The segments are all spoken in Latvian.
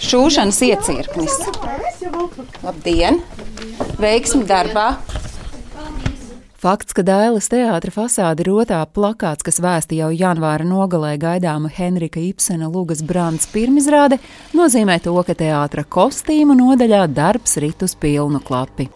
Šūšanas iecirknis. Labdien! Veiksmi darbā! Fakts, ka Dailas teātra fasāde ir otā plakāts, kas vēsta jau janvāra nogalē gaidāma Henrika Ibsena Lugas Brāns pirmizrāde, nozīmē to, ka teātra kostīmu nodaļā darbs rit uz pilnu klapi.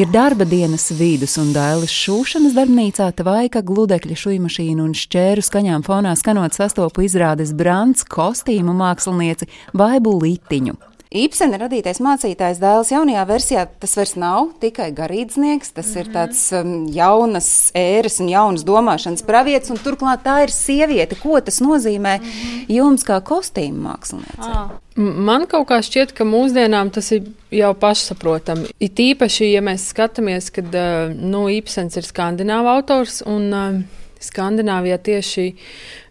Ir darba dienas vidus, un Dailas šūšanas darbnīcā tvaika gludekļa šūmašīna un šķēru skaņām fonā skanot sastopu izrādes Brants kostīmu mākslinieci Vaibu Litiņu. Ibsena radītais mācītājs dēls jaunajā versijā tas vairs nav tikai garīdznieks, tas mm -hmm. ir tāds um, jaunas ēras un jaunas domāšanas pravietis, un turklāt tā ir sieviete. Ko tas nozīmē mm -hmm. jums kā kostīmu māksliniecei? Ah. Man kaut kā šķiet, ka mūsdienām tas ir jau pašsaprotami. It īpaši, ja mēs skatāmies, kad uh, nu, Ibsens ir skandināvu autors un uh, Skandināvijā tieši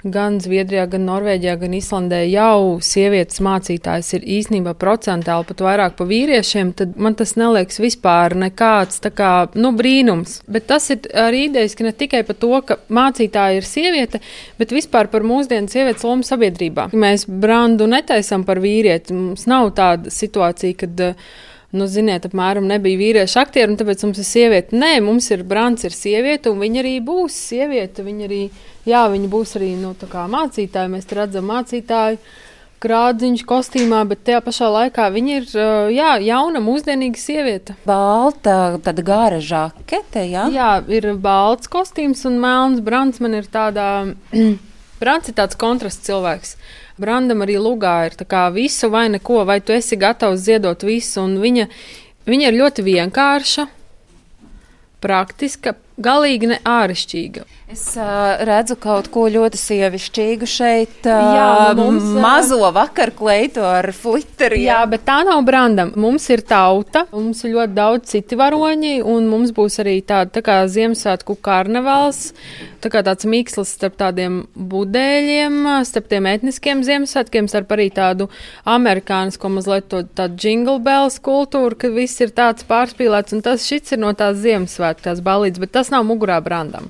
gan Zviedrijā, gan Norvēģijā, gan Islandē jau sievietes mācītājas ir īstenībā procentāli pat vairāk par vīriešiem, tad man tas neliekas vispār nekāds kā, nu, brīnums. Bet tas ir arī idejas, ka ne tikai par to, ka mācītāja ir sieviete, bet vispār par mūsdienu sievietes lomu sabiedrībā. Mēs brandu netaisam par vīrieti. Mums nav tāda situācija, kad uh, nu, ziniet, apmēram nebija vīriešu aktieri, un tāpēc mums ir sieviete. Nē, mums ir Brants, ir sieviete, un viņa arī būs sieviete. Viņa arī, jā, viņa būs arī nu, mācītāja. Mēs redzam mācītāju. Krādziņš kostīmā, bet tajā pašā laikā viņa ir jā, jauna, mūsdienīga sieviete. Balta, tāda gara žakete. Jā, jā ir balts kostīms un melns. Brants man ir tādā. Brants ir tāds kontrasts cilvēks. Brandam arī lugā ir visu vai neko, vai tu esi gatavs ziedot visu. Viņa, viņa ir ļoti vienkārša, praktiska, galīgi ne āršķirīga. Es uh, redzu kaut ko ļoti sievišķīgu šeit. Uh, jā, mums ir mazo vakar kleitu ar flitteriem. Jā, bet tā nav brandam. Mums ir tauta, mums ir ļoti daudz citi varoņi, un mums būs arī tāda tā kā Ziemassvētku karnevāls, tā kā tāds mīkslis starp tādiem budēļiem, starp tiem etniskiem Ziemassvētkiem, starp arī tādu amerikānisko mazliet to, tādu jingle bells kultūru, ka viss ir tāds pārspīlēts, un tas šits ir no tās Ziemassvētku tās balīdzes, bet tas nav mugurā brandam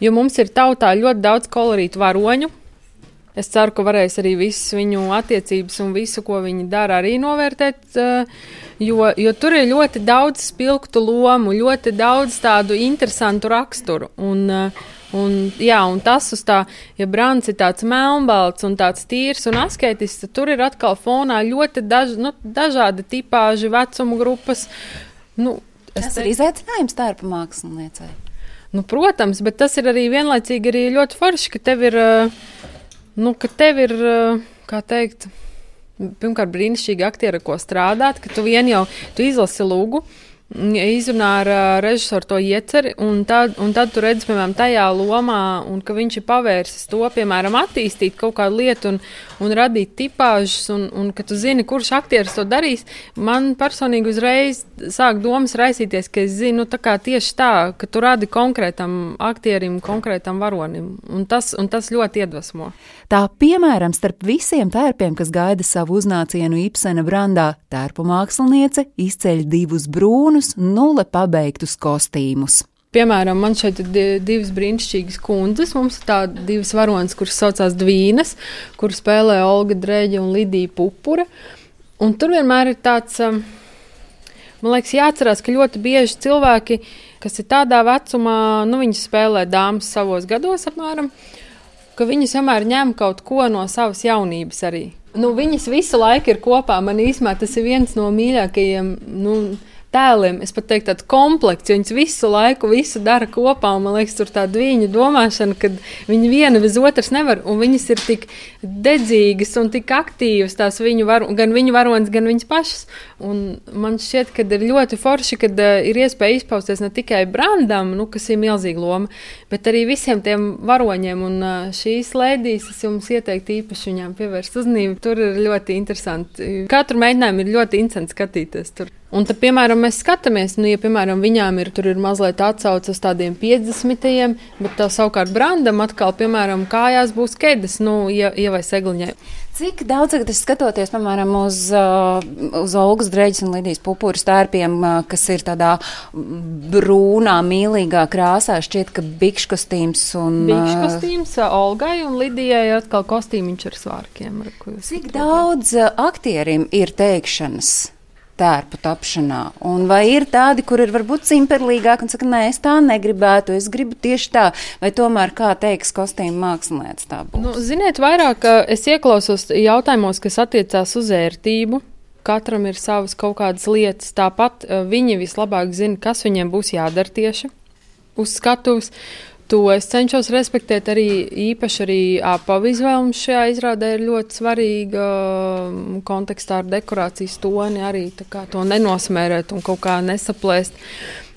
jo mums ir tautā ļoti daudz kolorītu varoņu. Es ceru, ka varēs arī visas viņu attiecības un visu, ko viņi dara, arī novērtēt. Eh, jo, jo tur ir ļoti daudz spilgtu lomu, ļoti daudz tādu interesantu raksturu. Un, eh, un, jā, un tas uz tā, ja Brāns ir tāds melnbalts un tāds tīrs un asketisks, tad tur ir atkal fonā ļoti daž, nu, dažādi tipāži, vecuma grupas. Nu, tas ir izaicinājums tērpa māksliniecei. Nu, protams, bet tas ir arī vienlaicīgi arī ļoti forši, ka tev ir, nu, ka tev ir, kā teikt, pirmkārt, brīnišķīgi aktieri, ko strādāt, ka tu vien jau tu izlasi lūgu izrunā ar uh, režisoru to ieceri, un tad, un tad tu redzi, piemēram, tajā lomā, un ka viņš ir pavērsis to, piemēram, attīstīt kaut kādu lietu un, un radīt tipāžus, un, un ka tu zini, kurš aktieris to darīs. Man personīgi uzreiz sāk domas raisīties, ka es zinu, tā kā tieši tā, ka tu radi konkrētam aktierim, konkrētam varonim, un tas, un tas ļoti iedvesmo. Tā piemēram, starp visiem tērpiem, kas gaida savu uznācienu Ibsena brandā, tērpu māksliniece izceļ divus brūnus, nulle pabeigtus kostīmus. Piemēram, man šeit ir divas brīnišķīgas kundzes. Mums ir tādas divas varonas, kuras saucās Dvīnas, kur spēlē Olga Dreģa un Lidija Pupura. Un tur vienmēr ir tāds, um, man liekas, jāatcerās, ka ļoti bieži cilvēki, kas ir tādā vecumā, nu, viņi spēlē dāmas savos gados apmēram ka viņas vienmēr ņem kaut ko no savas jaunības arī. Nu, viņas visu laiku ir kopā. Man īstenībā tas ir viens no mīļākajiem. Nu, tēliem. Es pat teiktu, tāds komplekts, jo viņas visu laiku visu dara kopā. Man liekas, tur tāda viņa domāšana, ka viņi viena bez otras nevar. Un viņas ir tik dedzīgas un tik aktīvas, tās viņu var, gan viņu varonas, gan viņas pašas. Un man šķiet, ka ir ļoti forši, ka uh, ir iespēja izpausties ne tikai brandam, nu, kas ir milzīga loma, bet arī visiem tiem varoņiem. Un uh, šīs lēdijas es jums ieteiktu īpaši viņām pievērst uzmanību. Tur ir ļoti interesanti. Katru mēģinājumu ir ļoti interesanti skatīties. Tur. Un tad, piemēram, mēs skatāmies, nu, ja, piemēram, viņām ir, ir mazliet atsauce uz tādiem 50, bet tā savukārt brandam atkal, piemēram, kājās būs kedas, nu, ja, ja vai segliņai. Cik daudz tagad es skatoties, piemēram, uz, uh, uz Olgas Dreģis un Lidijas pupūras tērpiem, uh, kas ir tādā brūnā, mīlīgā krāsā, šķiet, ka bikšu kostīms un... Bikšu kostīms Olgai un Lidijai atkal kostīmiņš ar svārkiem. Ar Cik daudz aktierim ir teikšanas? Tērpu tapšanā. Un vai ir tādi, kur ir varbūt cimperlīgāki un saka, nē, es tā negribētu, es gribu tieši tā, vai tomēr, kā teiks kostīma mākslinieks, tā būs? Nu, ziniet, vairāk es ieklausos jautājumos, kas attiecās uz ērtību. Katram ir savas kaut kādas lietas. Tāpat viņi vislabāk zina, kas viņiem būs jādara tieši uz skatuves. To es cenšos respektēt arī īpaši arī apavu izvēle. Šajā izrādē ir ļoti svarīga kontekstā ar dekorācijas toni, arī to nenosmērēt un kaut kā nesaplēst.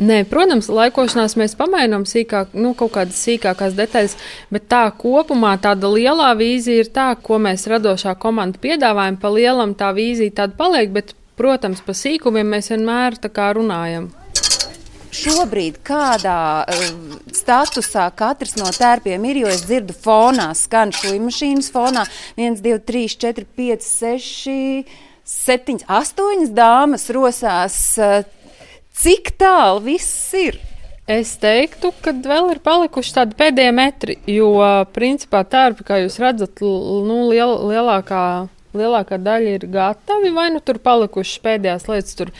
Nē, protams, laikošanās mēs pamainām sīkāk, nu, kaut kādas sīkākās detaļas, bet tā kopumā tāda lielā vīzija ir tā, ko mēs radošā komanda piedāvājam. Pa lielam tā vīzija tāda paliek, bet, protams, pa sīkumiem mēs vienmēr runājam šobrīd kādā uh, statusā katrs no tērpiem ir, jo es dzirdu fonā, skan šūnu fonā 1, 2, 3, 4, 5, 6, 7, 8 dāmas rosās. Uh, cik tālu viss ir? Es teiktu, ka vēl ir palikuši tādi pēdējie metri, jo principā tērpi, kā jūs redzat, nu, liel, lielākā lielākā daļa ir gatavi, vai nu tur palikušas pēdējās lietas, tur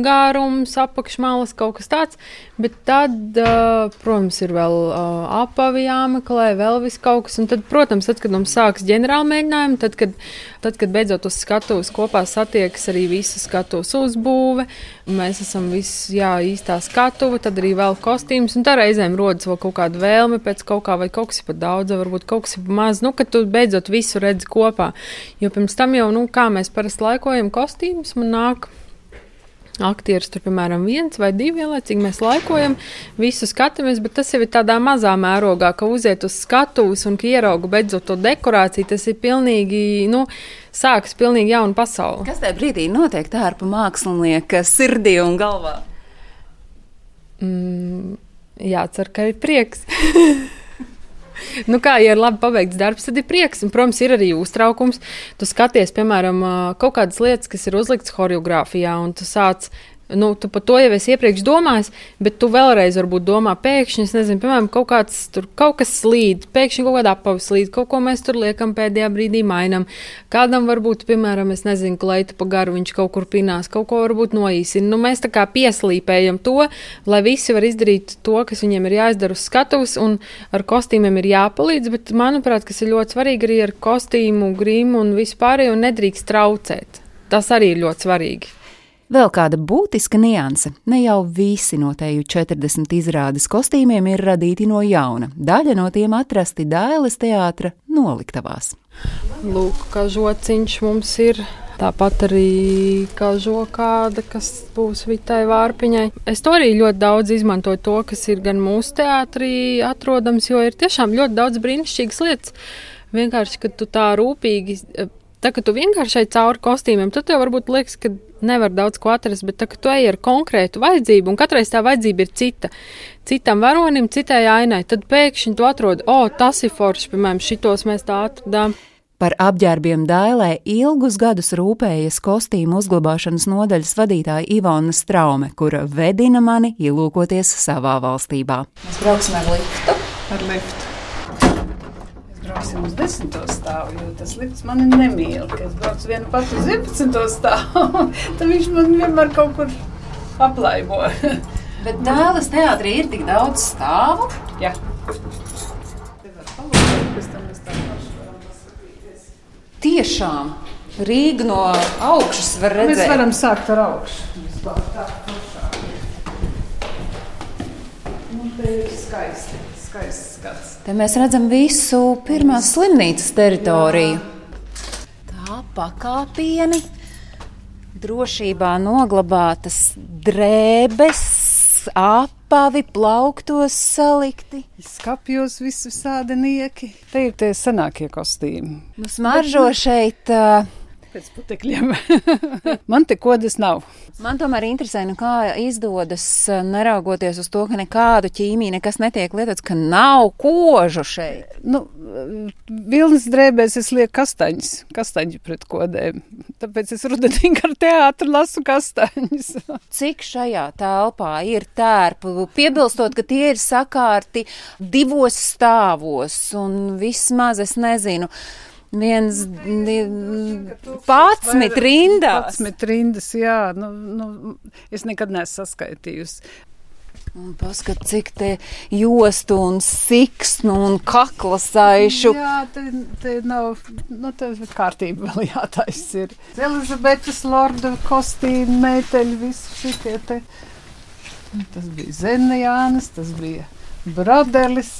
gārums, apakšmalas, kaut kas tāds. Bet tad, uh, protams, ir vēl uh, apavi jāmeklē, vēl vis kaut kas. Un tad, protams, tad, kad mums sāks ģenerāla mēģinājumi, tad, kad, tad, kad beidzot uz skatuves kopā satiekas arī visa skatuves uzbūve, mēs esam visi, jā, īstā skatuve, tad arī vēl kostīms, un tā reizēm rodas vēl kaut kāda vēlme pēc kaut kā, vai kaut kas ir pat daudz, varbūt kaut kas ir maz, nu, kad tu beidzot visu redzi kopā. Jo pirms tam jau, nu, kā mēs parasti laikojam kostīmus, man nāk aktierus, tur, piemēram, viens vai divi vienlaicīgi mēs laikojam, visu skatāmies, bet tas jau ir tādā mazā mērogā, ka uziet uz skatuves un ka ierauga beidzot to dekorāciju, tas ir pilnīgi, nu, sākas pilnīgi jauna pasaule. Kas tajā brīdī notiek tērpa mākslinieka sirdī un galvā? Mm, jācer, ka ir prieks. nu, kā ja ir labi paveikts darbs, tad ir prieks. Un, protams, ir arī uztraukums. Tu skaties, piemēram, kaut kādas lietas, kas ir uzliktas choreogrāfijā, un tu sāc Nu, tu par to jau esi iepriekš domājis, bet tu vēlreiz varbūt domā, pēkšņi, es nezinu, piemēram, kaut, kāds, tur, kaut kas slīd, pēkšņi kaut kāda apavs slīd, kaut ko mēs tur liekam pēdējā brīdī mainam. Kādam varbūt, piemēram, es nezinu, kleitu pa garu viņš kaut kur pinās, kaut ko varbūt noīsina. Nu, mēs tā kā pieslīpējam to, lai visi var izdarīt to, kas viņiem ir jāizdara uz skatuves, un ar kostīmiem ir jāpalīdz, bet, manuprāt, kas ir ļoti svarīgi arī ar kostīmu, grimu un vispārējo nedrīkst traucēt. Tas arī ir ļoti svarīgi. Vēl kāda būtiska nianse - ne jau visi no teju 40 izrādes kostīmiem ir radīti no jauna. Daļa no tiem atrasti Dailes teātra noliktavās. Lūk, kā žociņš mums ir. Tāpat arī kā žokāda, kas būs Vitai Vārpiņai. Es to arī ļoti daudz izmantoju, to, kas ir gan mūsu teātrī atrodams, jo ir tiešām ļoti daudz brīnišķīgas lietas. Vienkārši, kad tu tā rūpīgi Tā kā tu vienkārši ej cauri kostīmiem, tad tev varbūt liekas, ka nevar daudz ko atrast, bet tā tu ej ar konkrētu vajadzību, un katrai tā vajadzība ir cita, citam varonim, citai ainai, tad pēkšņi tu atrod, o, oh, tas ir forši, piemēram, šitos mēs tā atradām. Par apģērbiem Dailē ilgus gadus rūpējas kostīmu uzglabāšanas nodaļas vadītāja Ivona Straume, kura vedina mani ielūkoties savā valstībā. Mēs brauksim ar liftu. Ar liftu brauksim uz 10. stāvu, jo tas lifts mani nemīl. Kad es braucu vienu pati uz 11. stāvu, tad viņš man vienmēr kaut kur aplaibo. Bet dēlas teātrī ir tik daudz stāvu. Jā. Tiešām Rīga no augšas var redzēt. Mēs varam sākt ar augšu. Tā, nu, te ir skaisti skaists skats. Te mēs redzam visu pirmās slimnīcas teritoriju. Tā pakāpieni, drošībā noglabātas drēbes, apavi, plauktos salikti. Skapjos visi sādenieki. Te ir tie senākie kostīmi. Nu, smaržo šeit uh, Pēc putekļiem. Man te kodas nav. Man tomēr interesē, nu kā izdodas, neraugoties uz to, ka nekādu ķīmiju nekas netiek lietots, ka nav kožu šeit. Nu, vilnas drēbēs es lieku kastaņas, kastaņu pret kodēm. Tāpēc es rudenī ar teātru lasu kastaņas. Cik šajā telpā ir tērpu, piebilstot, ka tie ir sakārti divos stāvos un vismaz es nezinu viens, patsmit rindas. Patsmit rindas, jā, nu, nu, es nekad neesmu saskaitījusi. Un paskat, cik te jostu un siksnu un kaklasaišu. Jā, te, te nav, nu, te kārtība vēl jātais ir. Elizabetes lorda kostīmi, meiteļi, visi šitie te. Tas bija Zenejānis, tas bija Brodelis.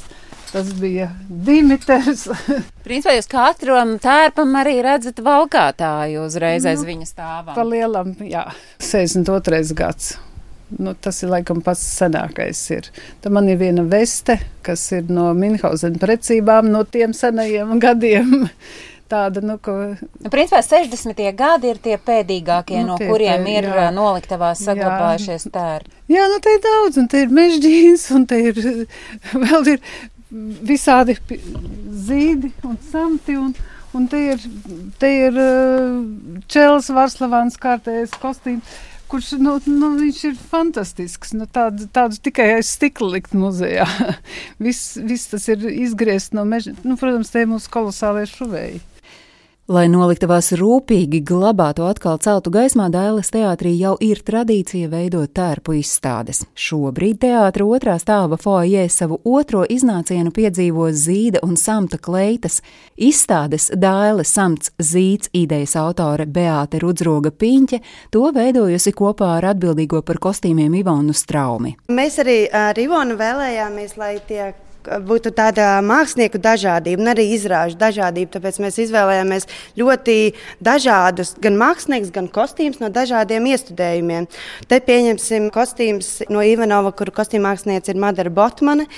Tas bija Dimitrs. Principā jūs katram tērpam arī redzat valkātāju uzreiz aiz nu, viņa stāvā. Pa lielam, jā, 62. gads. Nu, tas ir laikam pats senākais. Ir. Tad man ir viena veste, kas ir no Minhausena precībām, no tiem senajiem gadiem. Tāda, nu, ko... nu, principā 60. gadi ir tie pēdīgākie, nu, no tie, kuriem tie, ir jā. noliktavās saglabājušies tērpi. Jā, nu, te ir daudz, un te ir mežģīns, un te ir vēl ir visādi zīdi un samti. Un, un te ir, te ir uh, Čēlis Varslavāns kārtējais kostīms kurš nu, nu, ir fantastisks. Nu, tādu, tādu tikai aiz stikla likt muzejā. viss, viss tas ir izgriezts no meža. Nu, protams, te ir mūsu kolosālie šuvēji. Lai noliktavās rūpīgi glabātu atkal celtu gaismā, Dailas teātrī jau ir tradīcija veidot tērpu izstādes. Šobrīd teātra otrā stāva foajē savu otro iznācienu piedzīvo zīda un samta kleitas. Izstādes Daila samts zīds idejas autore Beāte Rudzroga Piņķe to veidojusi kopā ar atbildīgo par kostīmiem Ivonu Straumi. Mēs arī ar Ivonu vēlējāmies, lai tie būtu tāda mākslinieku dažādība un arī izrāžu dažādība. Tāpēc mēs izvēlējāmies ļoti dažādus gan māksliniekus, gan kostīmus no dažādiem iestudējumiem. Te pieņemsim kostīmus no Ivanova, kuru kostīm mākslinieca ir Madara Botmane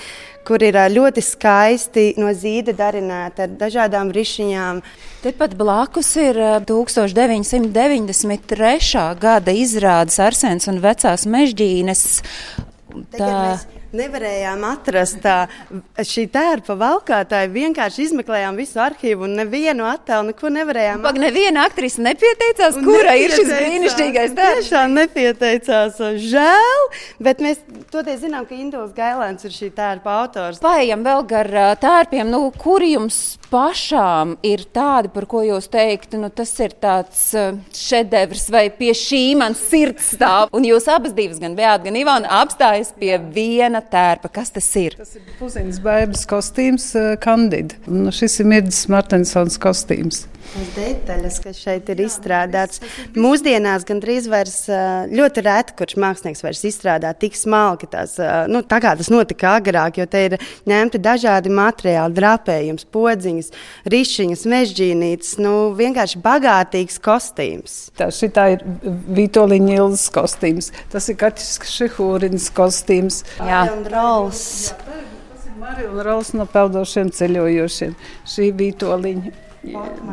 kur ir ļoti skaisti no zīda darināta ar dažādām rišiņām. Tepat blakus ir 1993. gada izrādes Arsēns un vecās mežģīnes. Tā nevarējām atrast šī tērpa valkātāju. Vienkārši izmeklējām visu arhīvu un nevienu attēlu neko nevarējām. Pag, neviena aktrise nepieteicās, kura ir šis brīnišķīgais tērps. Tiešām nepieteicās. Žēl, bet mēs toties zinām, ka Induls Gailēns ir šī tērpa autors. Paejam vēl gar tērpiem, nu, kuri jums pašām ir tādi, par ko jūs teiktu, nu, tas ir tāds šedevrs vai pie šī man sirds stāv. Un jūs abas divas, gan Beata, gan Ivana, apstājas pie viena tērpa. Kas tas ir? Tas ir Puziņas bērnas kostīms, Kandida. Nu, šis ir Mirdzis Martensons kostīms detaļas, kas šeit ir izstrādātas. Mūsdienās gandrīz vairs ļoti reti, kurš mākslinieks vairs izstrādā tik smalki, tās, nu, tā kā tas notika agrāk, jo te ir ņemti dažādi materiāli, drapējums, podziņas, rišiņas, mežģīnītes, nu, vienkārši bagātīgs kostīms. Tā šitā ir Vitoļiņa Ilzas kostīms, tas ir Kaķis Šehūrins kostīms. Jā, un Rols. Marija Rols no peldošiem ceļojošiem. Šī Vitoļiņa.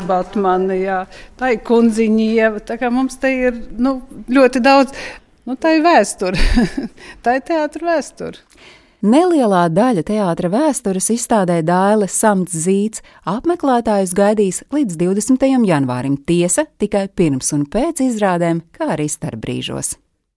Batmana, jā. Tā ir kundziņa ieva. Tā kā mums te ir nu, ļoti daudz. Nu, tā ir vēsture. tā ir teātris vēsture. Nelielā daļa teātra vēstures izstādē Dāles Samts Zīts apmeklētājus gaidīs līdz 20. janvārim. Tiesa tikai pirms un pēc izrādēm, kā arī starp brīžos.